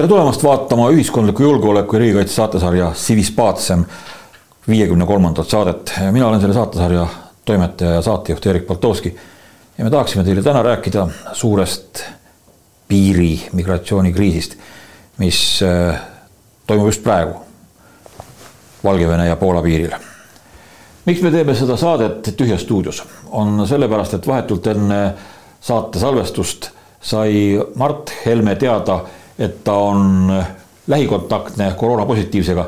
tere tulemast vaatama ühiskondliku julgeoleku ja riigikaitse saatesarja Civis Pacem viiekümne kolmandat saadet. mina olen selle saatesarja toimetaja ja saatejuht Erik Baltovski. ja me tahaksime teile täna rääkida suurest piiri migratsioonikriisist, mis äh, toimub just praegu Valgevene ja Poola piiril. miks me teeme seda saadet tühjas stuudios, on sellepärast, et vahetult enne saate salvestust sai Mart Helme teada et ta on lähikontaktne koroonapositiivsega.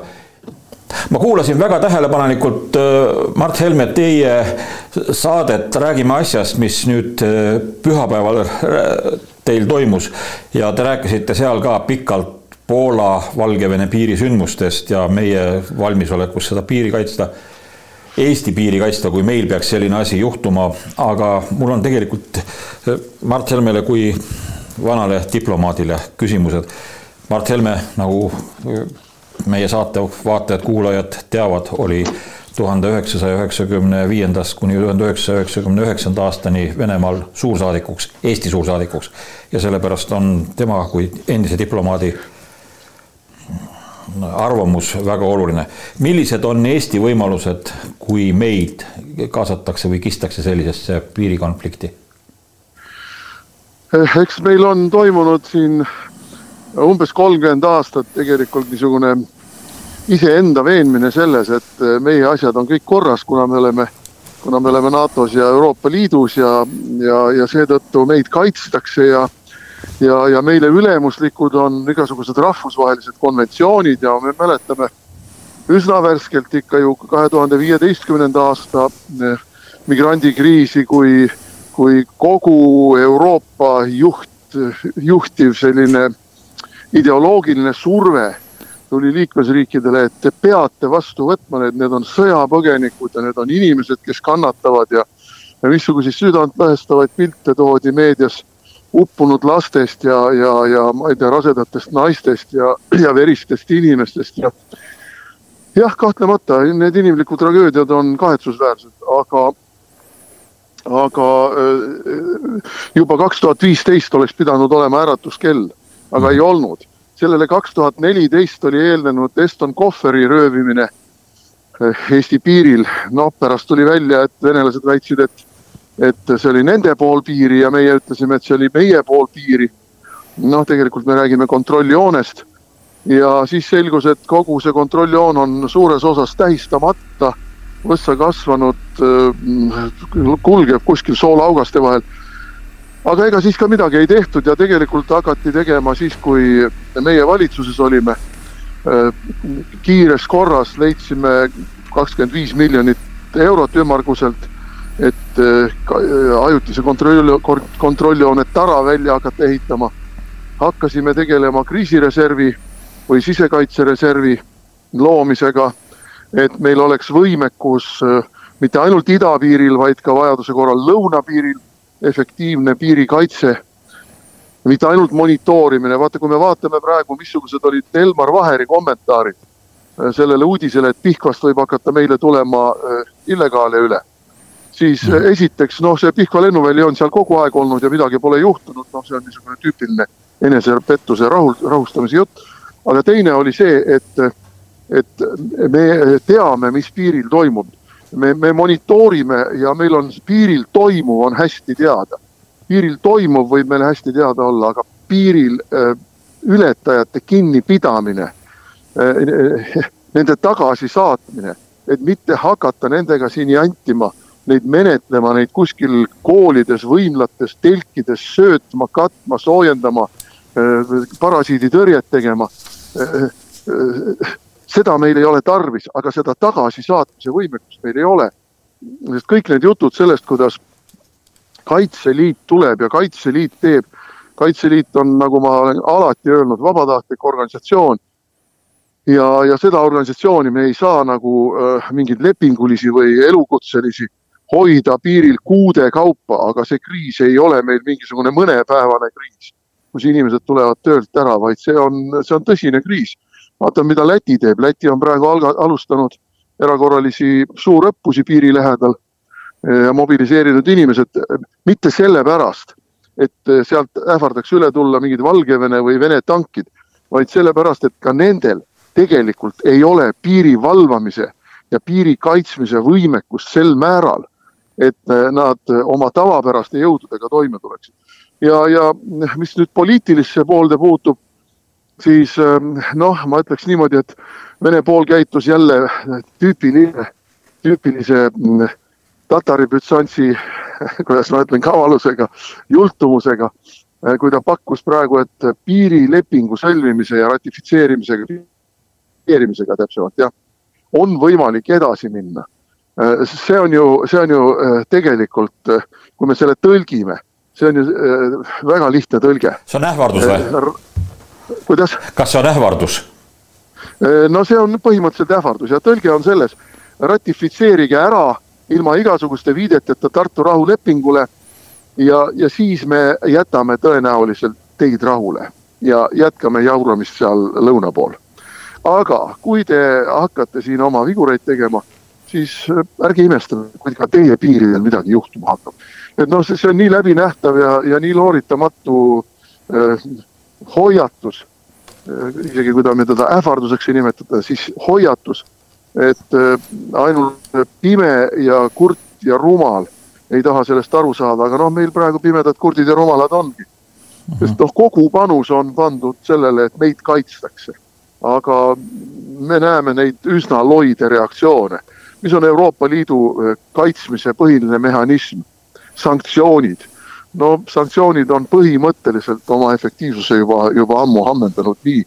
ma kuulasin väga tähelepanelikult äh, Mart Helme teie saadet Räägime asjast, mis nüüd äh, pühapäeval äh, teil toimus ja te rääkisite seal ka pikalt Poola-Valgevene piirisündmustest ja meie valmisolekust seda piiri kaitsta. Eesti piiri kaitsta, kui meil peaks selline asi juhtuma, aga mul on tegelikult Mart Helmele kui vanale diplomaadile küsimused. Mart Helme, nagu meie saate vaatajad-kuulajad teavad, oli tuhande üheksasaja üheksakümne viiendast kuni tuhande üheksasaja üheksakümne üheksanda aastani Venemaal suursaadikuks, Eesti suursaadikuks. ja sellepärast on tema kui endise diplomaadi arvamus väga oluline. millised on Eesti võimalused, kui meid kaasatakse või kistakse sellisesse piirikonflikti? Eh, eks meil on toimunud siin umbes kolmkümmend aastat tegelikult niisugune iseenda veenmine selles, et eh, meie asjad on kõik korras, kuna me oleme, kuna me oleme NATO-s ja Euroopa Liidus ja, ja, ja seetõttu meid kaitstakse ja ja, ja meile ülemuslikud on igasugused rahvusvahelised konventsioonid ja me mäletame üsna värskelt ikka ju kahe tuhande viieteistkümnenda aasta eh, migrandikriisi, kui kui kogu Euroopa juht, juhtiv selline ideoloogiline surve tuli liikmesriikidele, et te peate vastu võtma need, need on sõjapõgenikud ja need on inimesed, kes kannatavad ja, ja missuguseid südantlõhestavaid pilte toodi meedias uppunud lastest ja, ja, ja ma ei tea, rasedatest naistest ja, ja veristest inimestest ja jah, kahtlemata need inimlikud tragöödiad on kahetsusväärsed, aga aga juba kaks tuhat viisteist oleks pidanud olema äratuskell, aga ei olnud. sellele kaks tuhat neliteist oli eelnenud Eston Kohveri röövimine äh, Eesti piiril. noh, pärast tuli välja, et venelased väitsid, et, et see oli nende pool piiri ja meie ütlesime, et see oli meie pool piiri. noh, tegelikult me räägime kontrolljoonest ja siis selgus, et kogu see kontrolljoon on suures osas tähistamata võssa kasvanud, äh, kulgeb kuskil soolaugaste vahel. aga ega siis ka midagi ei tehtud ja tegelikult hakati tegema siis, kui meie valitsuses olime. Äh, kiires korras leidsime kakskümmend viis miljonit eurot ümmarguselt, et äh, ajutise kontrolli, kontrolljoone tara välja hakata ehitama. hakkasime tegelema kriisireservi või sisekaitsereservi loomisega et meil oleks võimekus äh, mitte ainult idapiiril, vaid ka vajaduse korral lõunapiiril efektiivne piirikaitse. mitte ainult monitoorimine, vaata, kui me vaatame praegu, missugused olid Elmar Vaheri kommentaarid äh, sellele uudisele, et Pihkvast võib hakata meile tulema äh, illegaale üle. siis esiteks noh, see Pihkva lennuväli on seal kogu aeg olnud ja midagi pole juhtunud, noh, see on niisugune tüüpiline enesepettuse rahul, rahustamise jutt. aga teine oli see, et et me teame, mis piiril toimub. me, me monitoorime ja meil on piiril toimuv on hästi teada. piiril toimuv võib meile hästi teada olla, aga piiril äh, ületajate kinnipidamine äh,, nende tagasisaatmine, et mitte hakata nendega siin jantima, neid menetlema, neid kuskil koolides, võimlates, telkides söötma, katma, soojendama äh,, parasiiditõrjet tegema seda meil ei ole tarvis, aga seda tagasisaatmise võimekust meil ei ole. sest kõik need jutud sellest, kuidas Kaitseliit tuleb ja Kaitseliit teeb. kaitseliit on, nagu ma olen alati öelnud, vabatahtlik organisatsioon. ja, ja seda organisatsiooni me ei saa nagu äh, mingeid lepingulisi või elukutselisi hoida piiril kuude kaupa, aga see kriis ei ole meil mingisugune mõnepäevane kriis, kus inimesed tulevad töölt ära, vaid see on, see on tõsine kriis vaatame, mida Läti teeb, Läti on praegu alga-, alustanud erakorralisi suurõppusi piiri lähedal eh, ja mobiliseerinud inimesed mitte sellepärast, et eh, sealt ähvardaks üle tulla mingid Valgevene või Vene tankid, vaid sellepärast, et ka nendel tegelikult ei ole piiri valvamise ja piiri kaitsmise võimekust sel määral, et nad oma tavapäraste jõududega toime tuleksid. ja, ja mis nüüd poliitilisse poolde puutub, siis noh, ma ütleks niimoodi, et Vene pool käitus jälle tüüpiline, tüüpilise tatari bütsantsi, kuidas ma ütlen, kavalusega, jultumusega, kui ta pakkus praegu, et piirilepingu sõlmimise ja ratifitseerimisega, ratifitseerimisega täpsemalt jah, on võimalik edasi minna. see on ju, see on ju tegelikult, kui me selle tõlgime, see on ju väga lihtne tõlge. see on ähvardus või? Kuidas? kas see on ähvardus? no see on põhimõtteliselt ähvardus ja tõlge on selles, ratifitseerige ära ilma igasuguste viideteta Tartu rahulepingule ja, ja siis me jätame tõenäoliselt teid rahule ja jätkame jauramist seal lõuna pool. aga kui te hakkate siin oma vigureid tegema, siis ärge imestage, kui ka teie piiridel midagi juhtuma hakkab. et noh, see on nii läbinähtav ja, ja nii looritamatu äh, hoiatus äh,, isegi kui ta me teda ähvarduseks ei nimetata, siis hoiatus et äh, ainult pime ja kurt ja rumal ei taha sellest aru saada, aga noh, meil praegu pimedad, kurdid ja rumalad ongi. sest noh, kogu panus on pandud sellele, et meid kaitstakse. aga me näeme neid üsna loide reaktsioone, mis on Euroopa Liidu äh, kaitsmise põhiline mehhanism, sanktsioonid. No sanktsioonid on põhimõtteliselt oma efektiivsuse juba, juba ammu ammendanud nii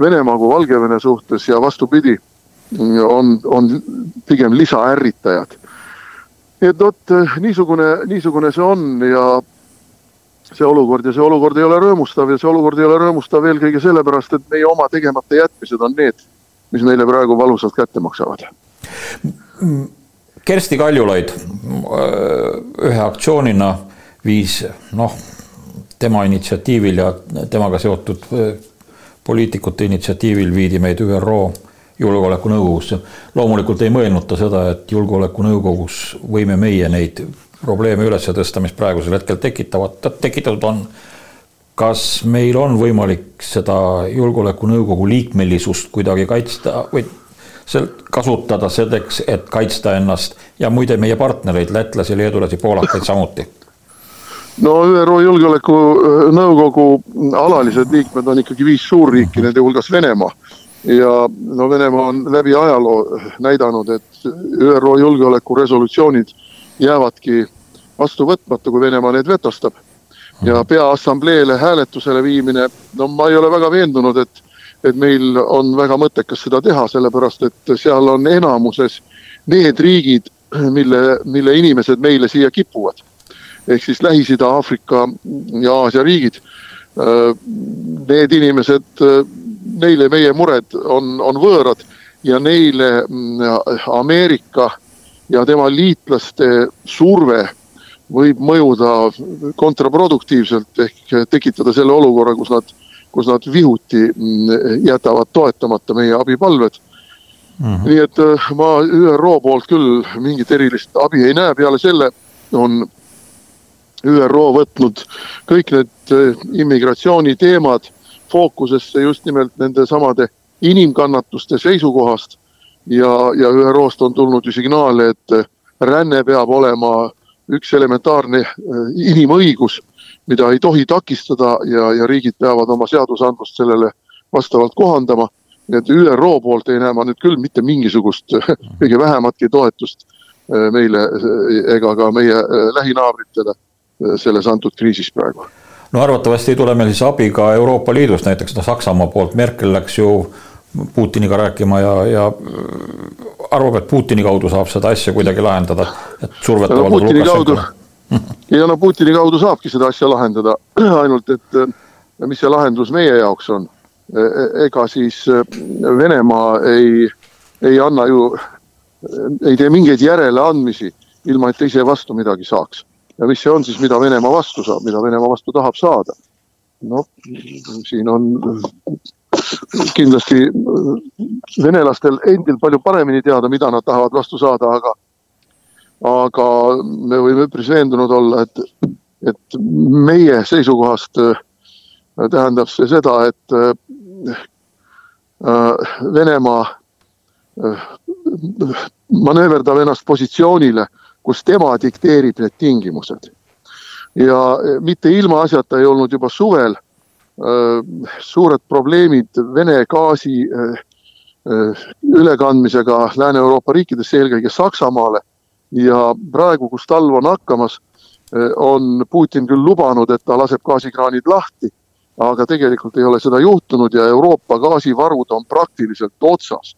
Venemaa kui Valgevene suhtes ja vastupidi on, on pigem lisaärritajad. et vot niisugune, niisugune see on ja see olukord ja see olukord ei ole rõõmustav ja see olukord ei ole rõõmustav eelkõige sellepärast, et meie oma tegemata jätmised on need, mis meile praegu valusalt kätte maksavad. Kersti Kaljulaid ühe aktsioonina viis noh, tema initsiatiivil ja temaga seotud poliitikute initsiatiivil viidi meid ÜRO julgeolekunõukogusse. loomulikult ei mõelnud ta seda, et julgeolekunõukogus võime meie neid probleeme üles tõsta, mis praegusel hetkel tekitavad, tekitatud on. kas meil on võimalik seda julgeolekunõukogu liikmelisust kuidagi kaitsta või seal kasutada selleks, et kaitsta ennast ja muide meie partnereid, lätlasi, leedulasi, poolakaid samuti? No ÜRO Julgeolekunõukogu alalised liikmed on ikkagi viis suurriiki, nende hulgas Venemaa ja no Venemaa on läbi ajaloo näidanud, et ÜRO julgeolekuresolutsioonid jäävadki vastu võtmata, kui Venemaa need vetostab. ja Peaassambleele hääletusele viimine, no ma ei ole väga veendunud, et, et meil on väga mõttekas seda teha, sellepärast et seal on enamuses need riigid, mille, mille inimesed meile siia kipuvad. Ehk siis Lähis-Ida, Aafrika ja Aasia riigid. Need inimesed neile meie mured on, on võõrad ja neile mm, Ameerika ja tema liitlaste surve võib mõjuda kontraproduktiivselt ehk tekitada selle olukorra, kus nad, kus nad vihuti mm, jätavad toetamata meie abipalved mm. -hmm. nii et äh, ma ÜRO poolt küll mingit erilist abi ei näe, peale selle on ÜRO võtnud kõik need äh, immigratsiooniteemad fookusesse just nimelt nende samade inimkannatuste seisukohast. ja, ja ÜRO-st on tulnud ju signaale, et ränne peab olema üks elementaarne äh, inimõigus, mida ei tohi takistada ja, ja riigid peavad oma seadusandlust sellele vastavalt kohandama. nii et ÜRO poolt ei näe ma nüüd küll mitte mingisugust kõige vähematki toetust meile ega ka meie lähinaabritele selles antud kriisis praegu no arvatavasti ei tule meil siis abi ka Euroopa Liidust, näiteks noh, Saksamaa poolt, Merkel läks ju Putiniga rääkima ja, ja arvab, et Putini kaudu saab seda asja kuidagi lahendada, et survet no, avaldada Lukašenkole. ja no Putini kaudu saabki seda asja lahendada, ainult et mis see lahendus meie jaoks on. E, e, ega siis Venemaa ei, ei anna ju, ei tee mingeid järeleandmisi, ilma et ta ise vastu midagi saaks ja mis see on siis, mida Venemaa vastu saab, mida Venemaa vastu tahab saada? noh, siin on kindlasti venelastel endil palju paremini teada, mida nad tahavad vastu saada, aga aga me võime üpris veendunud olla, et, et meie seisukohast tähendab see seda, et Venemaa manööverdab ennast positsioonile, kus tema dikteerib need tingimused. ja mitte ilmaasjata ei olnud juba suvel suured probleemid Vene gaasi ülekandmisega Lääne-Euroopa riikidesse, eelkõige Saksamaale. ja praegu, kus talv on hakkamas, on Putin küll lubanud, et ta laseb gaasikraanid lahti, aga tegelikult ei ole seda juhtunud ja Euroopa gaasivarud on praktiliselt otsas.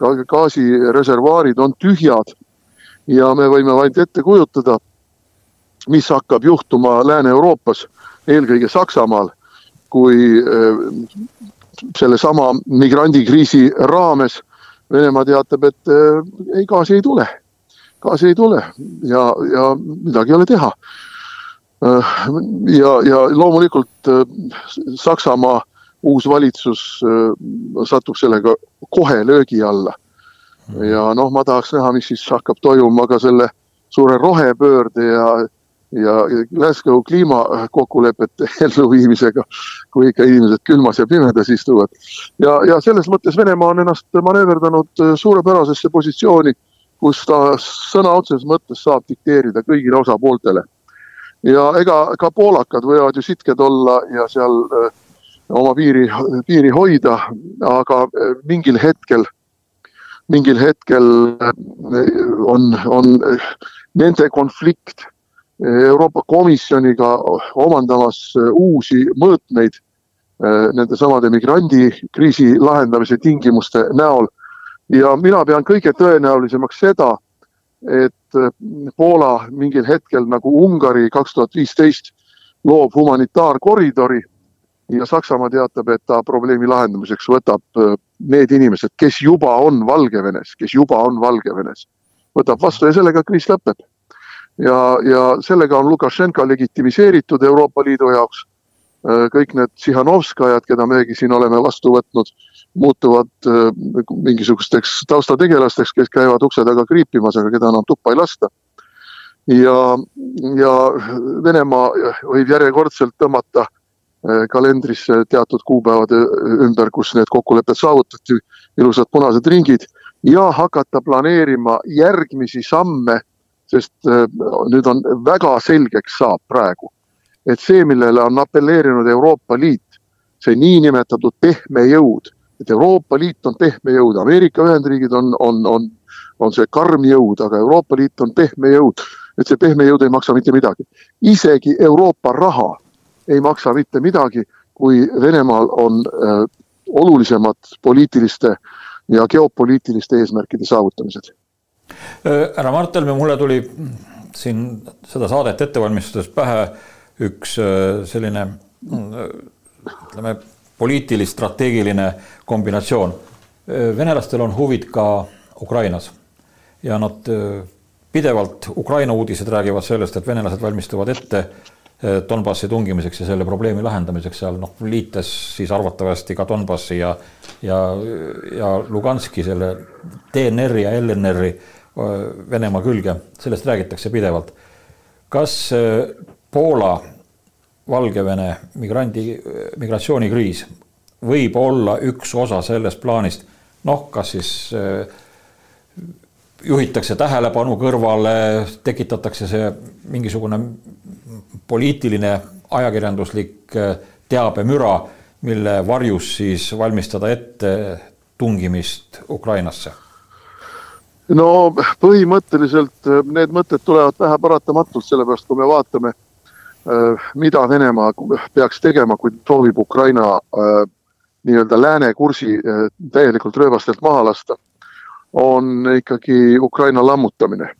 gaasireservuaarid on tühjad ja me võime vaid ette kujutada, mis hakkab juhtuma Lääne-Euroopas, eelkõige Saksamaal, kui sellesama migrandikriisi raames Venemaa teatab, et ei, gaasi ei tule. gaasi ei tule ja, ja midagi ei ole teha. ja, ja loomulikult Saksamaa uus valitsus satub sellega kohe löögi alla. Ja noh, ma tahaks näha, mis siis hakkab toimuma ka selle suure rohepöörde ja ja Glasgow kliimakokkulepete elluviimisega, kui ikka inimesed külmas ja pimedas istuvad. ja, ja selles mõttes Venemaa on ennast manööverdanud äh, suurepärasesse positsiooni, kus ta sõna otseses mõttes saab dikteerida kõigile osapooltele. ja ega ka poolakad võivad ju sitked olla ja seal äh, oma piiri, piiri hoida, aga äh, mingil hetkel, mingil hetkel on, on nende konflikt Euroopa Komisjoniga omandamas uusi mõõtmeid nendesamade migrandikriisi lahendamise tingimuste näol. ja mina pean kõige tõenäolisemaks seda, et Poola mingil hetkel nagu Ungari kaks tuhat viisteist loob humanitaarkoridori ja Saksamaa teatab, et ta probleemi lahendamiseks võtab need inimesed, kes juba on Valgevenes, kes juba on Valgevenes, võtab vastu ja sellega kriis lõpeb ja, ja sellega on Lukašenka legitimiseeritud Euroopa Liidu jaoks. Äh, kõik need Tsihhanovskajad, keda meiegi siin oleme vastu võtnud, muutuvad äh, mingisugusteks taustategelasteks, kes käivad ukse taga kriipimas, aga keda enam tuppa ei lasta. ja, ja Venemaa võib järjekordselt tõmmata äh, kalendrisse teatud kuupäevade ümber, kus need kokkulepped saavutati, ilusad punased ringid ja hakata planeerima järgmisi samme sest nüüd on väga selgeks saab praegu, et see, millele on apelleerinud Euroopa Liit, see niinimetatud pehme jõud, et Euroopa Liit on pehme jõud, Ameerika Ühendriigid on, on, on, on see karm jõud, aga Euroopa Liit on pehme jõud, et see pehme jõud ei maksa mitte midagi. isegi Euroopa raha ei maksa mitte midagi, kui Venemaal on äh, olulisemad poliitiliste ja geopoliitiliste eesmärkide saavutamised Äh, härra Mart Helme, mulle tuli siin seda saadet ette valmistades pähe üks äh, selline äh, ütleme, poliitilis-strateegiline kombinatsioon. venelastel on huvid ka Ukrainas ja nad pidevalt, Ukraina uudised räägivad sellest, et venelased valmistuvad ette Donbassi tungimiseks ja selle probleemi lahendamiseks seal noh, liites siis arvatavasti ka Donbassi ja ja, ja Luganski selle DNR-i ja LNR-i Venemaa külge, sellest räägitakse pidevalt. kas Poola, Valgevene migrandi, migratsioonikriis võib olla üks osa sellest plaanist, noh, kas siis juhitakse tähelepanu kõrvale, tekitatakse see mingisugune poliitiline ajakirjanduslik teabemüra, mille varjus siis valmistada ette tungimist Ukrainasse? No põhimõtteliselt äh, need mõtted tulevad pähe paratamatult, sellepärast kui me vaatame, äh, mida Venemaa peaks tegema, kui soovib Ukraina äh, nii-öelda lääne kursi täielikult rööbastelt maha lasta, on ikkagi Ukraina lammutamine.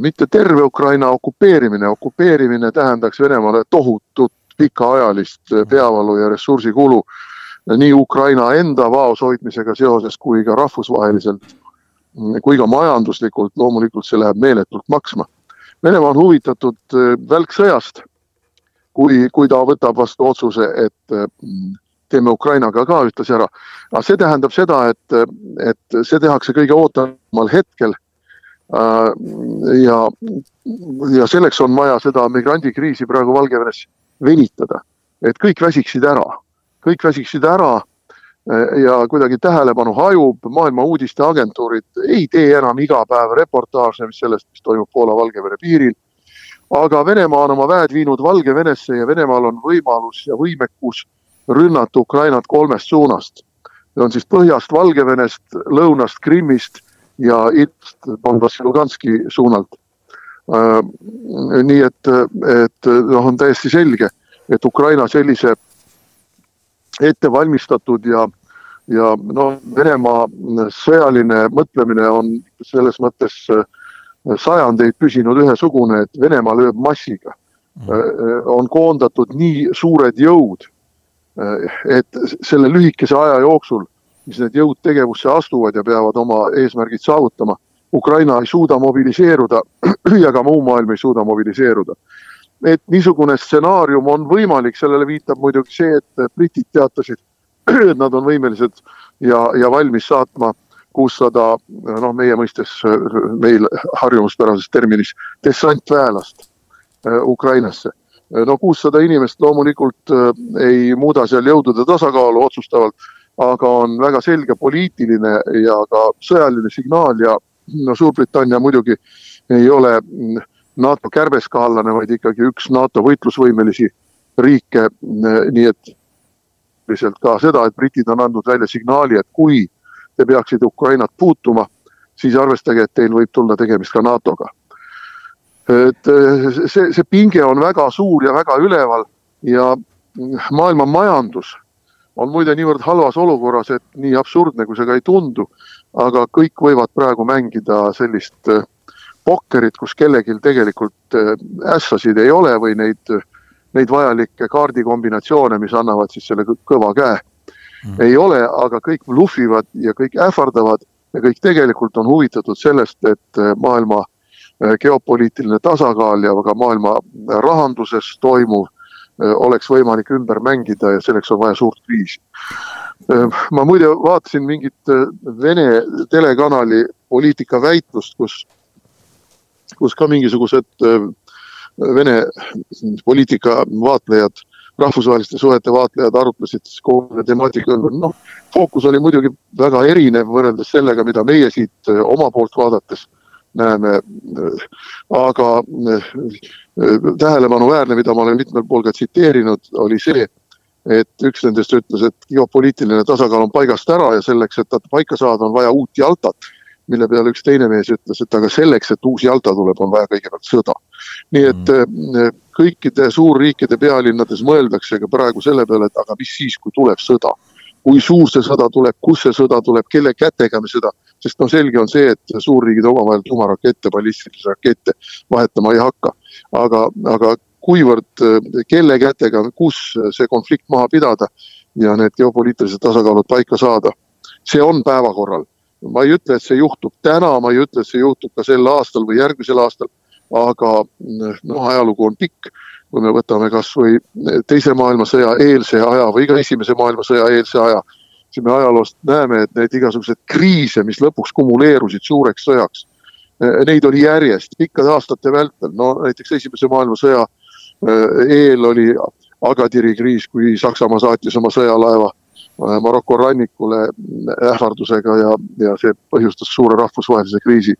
mitte terve Ukraina okupeerimine, okupeerimine tähendaks Venemaale tohutut pikaajalist peavalu ja ressursikulu nii Ukraina enda vaos hoidmisega seoses kui ka rahvusvaheliselt kui ka majanduslikult loomulikult see läheb meeletult maksma. Venemaa on huvitatud äh, välksõjast, kui, kui ta võtab vastu otsuse, et äh, teeme Ukrainaga ka ühtlasi ära. aga see tähendab seda, et, et see tehakse kõige ootamal hetkel. Äh, ja, ja selleks on vaja seda migrandikriisi praegu Valgevenes venitada, et kõik väsiksid ära, kõik väsiksid ära ja kuidagi tähelepanu hajub, maailma uudisteagentuurid ei tee enam iga päev reportaaže sellest, mis toimub Poola-Valgevene piiril. aga Venemaa on oma väed viinud Valgevenesse ja Venemaal on võimalus ja võimekus rünnata Ukrainat kolmest suunast. Need on siis põhjast Valgevenest, lõunast Krimmist ja idast Donbassi Luganski suunalt. nii et, et noh, on täiesti selge, et Ukraina sellise ettevalmistatud ja, ja noh, Venemaa sõjaline mõtlemine on selles mõttes äh, sajandeid püsinud ühesugune, et Venemaa lööb massiga mm.. on koondatud nii suured jõud, äh, et selle lühikese aja jooksul, mis need jõud tegevusse astuvad ja peavad oma eesmärgid saavutama, Ukraina ei suuda mobiliseeruda ja ka muu maailm ei suuda mobiliseeruda et niisugune stsenaarium on võimalik, sellele viitab muidugi see, et britid teatasid, et nad on võimelised ja, ja valmis saatma kuussada, noh, meie mõistes meil harjumuspärases terminis dessantväelast äh, Ukrainasse. No kuussada inimest loomulikult äh, ei muuda seal jõudude tasakaalu otsustavalt, aga on väga selge poliitiline ja ka sõjaline signaal ja no Suurbritannia muidugi ei ole äh, NATO kärbeskaalane, vaid ikkagi üks NATO võitlusvõimelisi riike. nii et lihtsalt ka seda, et britid on andnud välja signaali, et kui te peaksite Ukrainat puutuma, siis arvestage, et teil võib tulla tegemist ka NATO-ga. Et see, see pinge on väga suur ja väga üleval ja maailma majandus on muide niivõrd halvas olukorras, et nii absurdne, kui see ka ei tundu, aga kõik võivad praegu mängida sellist äh, pokkerit, kus kellelgi tegelikult äh, ässasid ei ole või neid, neid vajalikke kaardikombinatsioone, mis annavad siis selle kõva käe mm., ei ole, aga kõik blufivad ja kõik ähvardavad ja kõik tegelikult on huvitatud sellest, et maailma geopoliitiline tasakaal ja ka maailma rahanduses toimuv oleks võimalik ümber mängida ja selleks on vaja suurt kriisi. ma muide vaatasin mingit Vene telekanali poliitikaväitlust, kus kus ka mingisugused äh, Vene poliitika vaatlejad, rahvusvaheliste suhete vaatlejad arutlesid kogu selle temaatika ümber. noh, fookus oli muidugi väga erinev võrreldes sellega, mida meie siit äh, oma poolt vaadates näeme. aga äh, tähelepanuväärne, mida ma olen mitmel pool ka tsiteerinud, oli see, et üks nendest ütles, et geopoliitiline tasakaal on paigast ära ja selleks, et ta paika saada, on vaja uut jaltat mille peale üks teine mees ütles, et aga selleks, et uus jalta tuleb, on vaja kõigepealt sõda. nii et mm. kõikide suurriikide pealinnades mõeldakse ka praegu selle peale, et aga mis siis, kui tuleb sõda. kui suur see sõda tuleb, kus see sõda tuleb, kelle kätega me seda, sest noh, selge on see, et suurriigid omavahel tuumarakette, ballistilisi rakette vahetama ei hakka. aga, aga kuivõrd, kelle kätega, kus see konflikt maha pidada ja need geopoliitilised tasakaalud paika saada, see on päevakorral ma ei ütle, et see juhtub täna, ma ei ütle, et see juhtub ka sel aastal või järgmisel aastal, aga noh, ajalugu on pikk. kui me võtame kasvõi teise maailmasõja eelse aja või ka esimese maailmasõja eelse aja, siis me ajaloost näeme, et need igasugused kriise, mis lõpuks kumuleerusid suureks sõjaks, neid oli järjest pikkade aastate vältel, no näiteks esimese maailmasõja eel oli Agadiri kriis, kui Saksamaa saatis oma sõjalaeva Äh, Maroko rannikule ähvardusega ja, ja see põhjustas suure rahvusvahelise kriisi.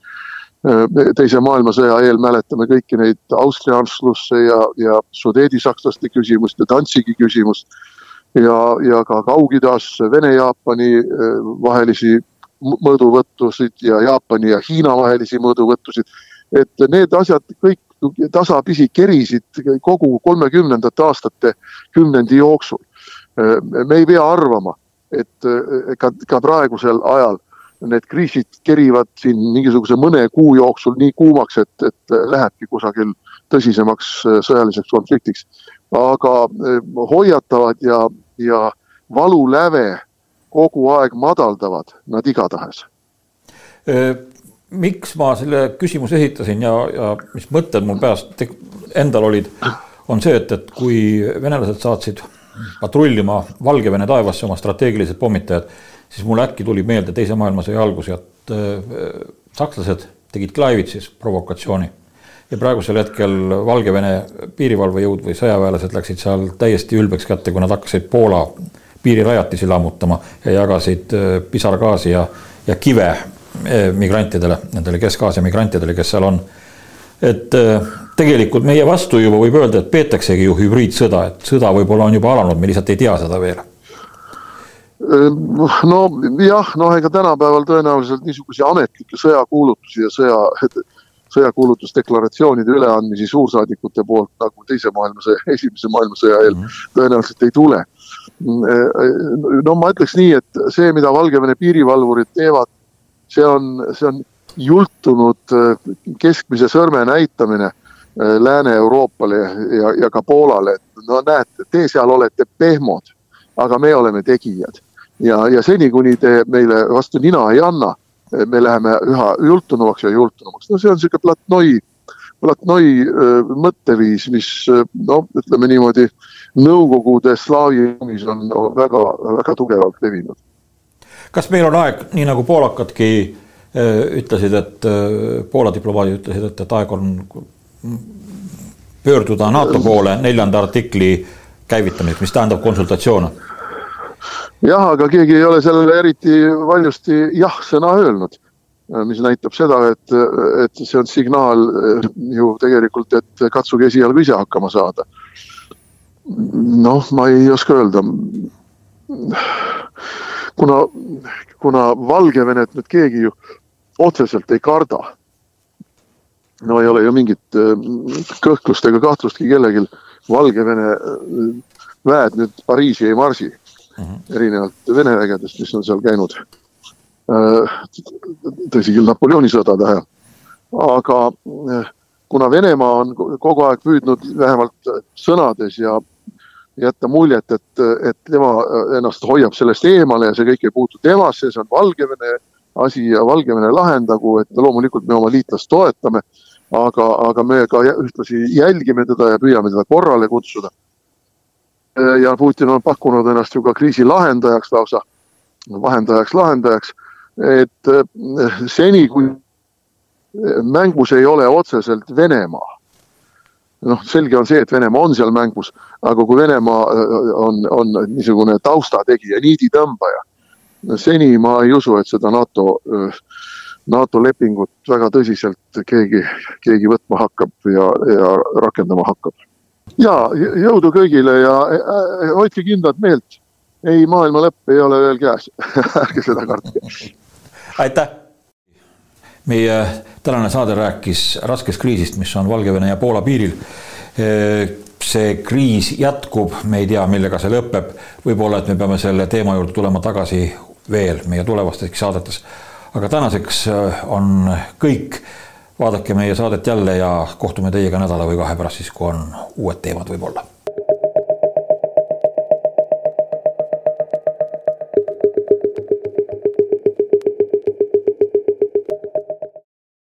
Teise maailmasõja eel mäletame kõiki neid Austria Anschlusse ja, ja sudeedisakslaste küsimust ja Danzigi küsimust. Ja, ja ka Kaug-Idas Vene-Jaapani äh, vahelisi mõõduvõttusid ja Jaapani ja Hiina vahelisi mõõduvõttusid. et need asjad kõik tasapisi kerisid kogu kolmekümnendate aastate kümnendi jooksul me ei pea arvama, et ka, ka praegusel ajal need kriisid kerivad siin mingisuguse mõne kuu jooksul nii kuumaks, et, et lähebki kusagil tõsisemaks sõjaliseks konfliktiks. aga hoiatavad ja, ja valuläve kogu aeg madaldavad nad igatahes. miks ma selle küsimuse esitasin ja, ja mis mõtted mul peas endal olid, on see, et, et kui venelased saatsid patrullima Valgevene taevasse oma strateegilised pommitajad, siis mulle äkki tuli meelde Teise maailmasõja algus ja et äh, sakslased tegid Klaivitsis provokatsiooni. Ja praegusel hetkel Valgevene piirivalvejõud või sõjaväelased läksid seal täiesti ülbeks kätte, kui nad hakkasid Poola piirirajatisi lammutama ja jagasid pisargaasi ja, ja kive migrantidele, nendele Kesk-Aasia migrantidele, kes seal on. et tegelikult meie vastu juba võib öelda, et peetaksegi ju hübriidsõda, et sõda võib-olla on juba alanud, me lihtsalt ei tea seda veel no jah, noh, ega tänapäeval tõenäoliselt niisuguseid ametlikke sõjakuulutusi ja sõja, sõjakuulutusdeklaratsioonide üleandmisi suursaadikute poolt nagu teise maailmasõja, esimese maailmasõja eel mm -hmm. tõenäoliselt ei tule. no ma ütleks nii, et see, mida Valgevene piirivalvurid teevad, see on, see on jultunud keskmise sõrme näitamine Lääne-Euroopale ja, ja ka Poolale, et no näete, te seal olete pehmod, aga me oleme tegijad ja, ja seni, kuni te meile vastu nina ei anna, me läheme üha jultunumaks ja jultunumaks. no see on sihuke platnoi, platnoi mõtteviis, mis no ütleme niimoodi, Nõukogude slaavi ruumis on väga-väga tugevalt levinud. kas meil on aeg, nii nagu poolakadki ütlesid, et Poola diplomaadid ütlesid, et, et aeg on pöörduda NATO poole neljanda artikli käivitamiseks, mis tähendab konsultatsioone jah, aga keegi ei ole sellele eriti valjusti jah-sõna öelnud. mis näitab seda, et, et see on signaal ju tegelikult, et katsuge esialgu ise hakkama saada. noh, ma ei oska öelda. kuna, kuna Valgevenet nüüd keegi ju otseselt ei karda. no ei ole ju mingit kõhklust ega kahtlustki kellelgi. Valgevene väed nüüd Pariisi ei marsi mm -hmm. erinevalt Vene vägedest, mis on seal käinud. Äh, tõsi küll, Napoleoni sõdade ajal. aga äh, kuna Venemaa on kogu aeg püüdnud vähemalt sõnades ja jätta muljet, et, et tema ennast hoiab sellest eemale ja see kõik ei puutu temasse, see on Valgevene asi ja Valgevene lahendagu, et loomulikult me oma liitlast toetame, aga, aga me ka ühtlasi jälgime teda ja püüame teda korrale kutsuda Äh, ja Putin on pakkunud ennast ju ka kriisi lahendajaks lausa, vahendajaks, lahendajaks. et äh, seni, kui mängus ei ole otseselt Venemaa, noh, selge on see, et Venemaa on seal mängus, aga kui Venemaa äh, on, on niisugune taustategija, niiditõmbaja, seni ma ei usu, et seda NATO, NATO lepingut väga tõsiselt keegi, keegi võtma hakkab ja, ja rakendama hakkab ja jõudu kõigile ja äh, hoidke kindlat meelt. ei, maailma lõpp ei ole veel käes ärge seda kartke. aitäh. meie tänane saade rääkis raskest kriisist, mis on Valgevene ja Poola piiril. see kriis jätkub, me ei tea, millega see lõpeb. võib-olla, et me peame selle teema juurde tulema tagasi veel meie tulevastes saadetes. aga tänaseks on kõik vaadake meie saadet jälle ja kohtume teiega nädala või kahe pärast siis, kui on uued teemad võib-olla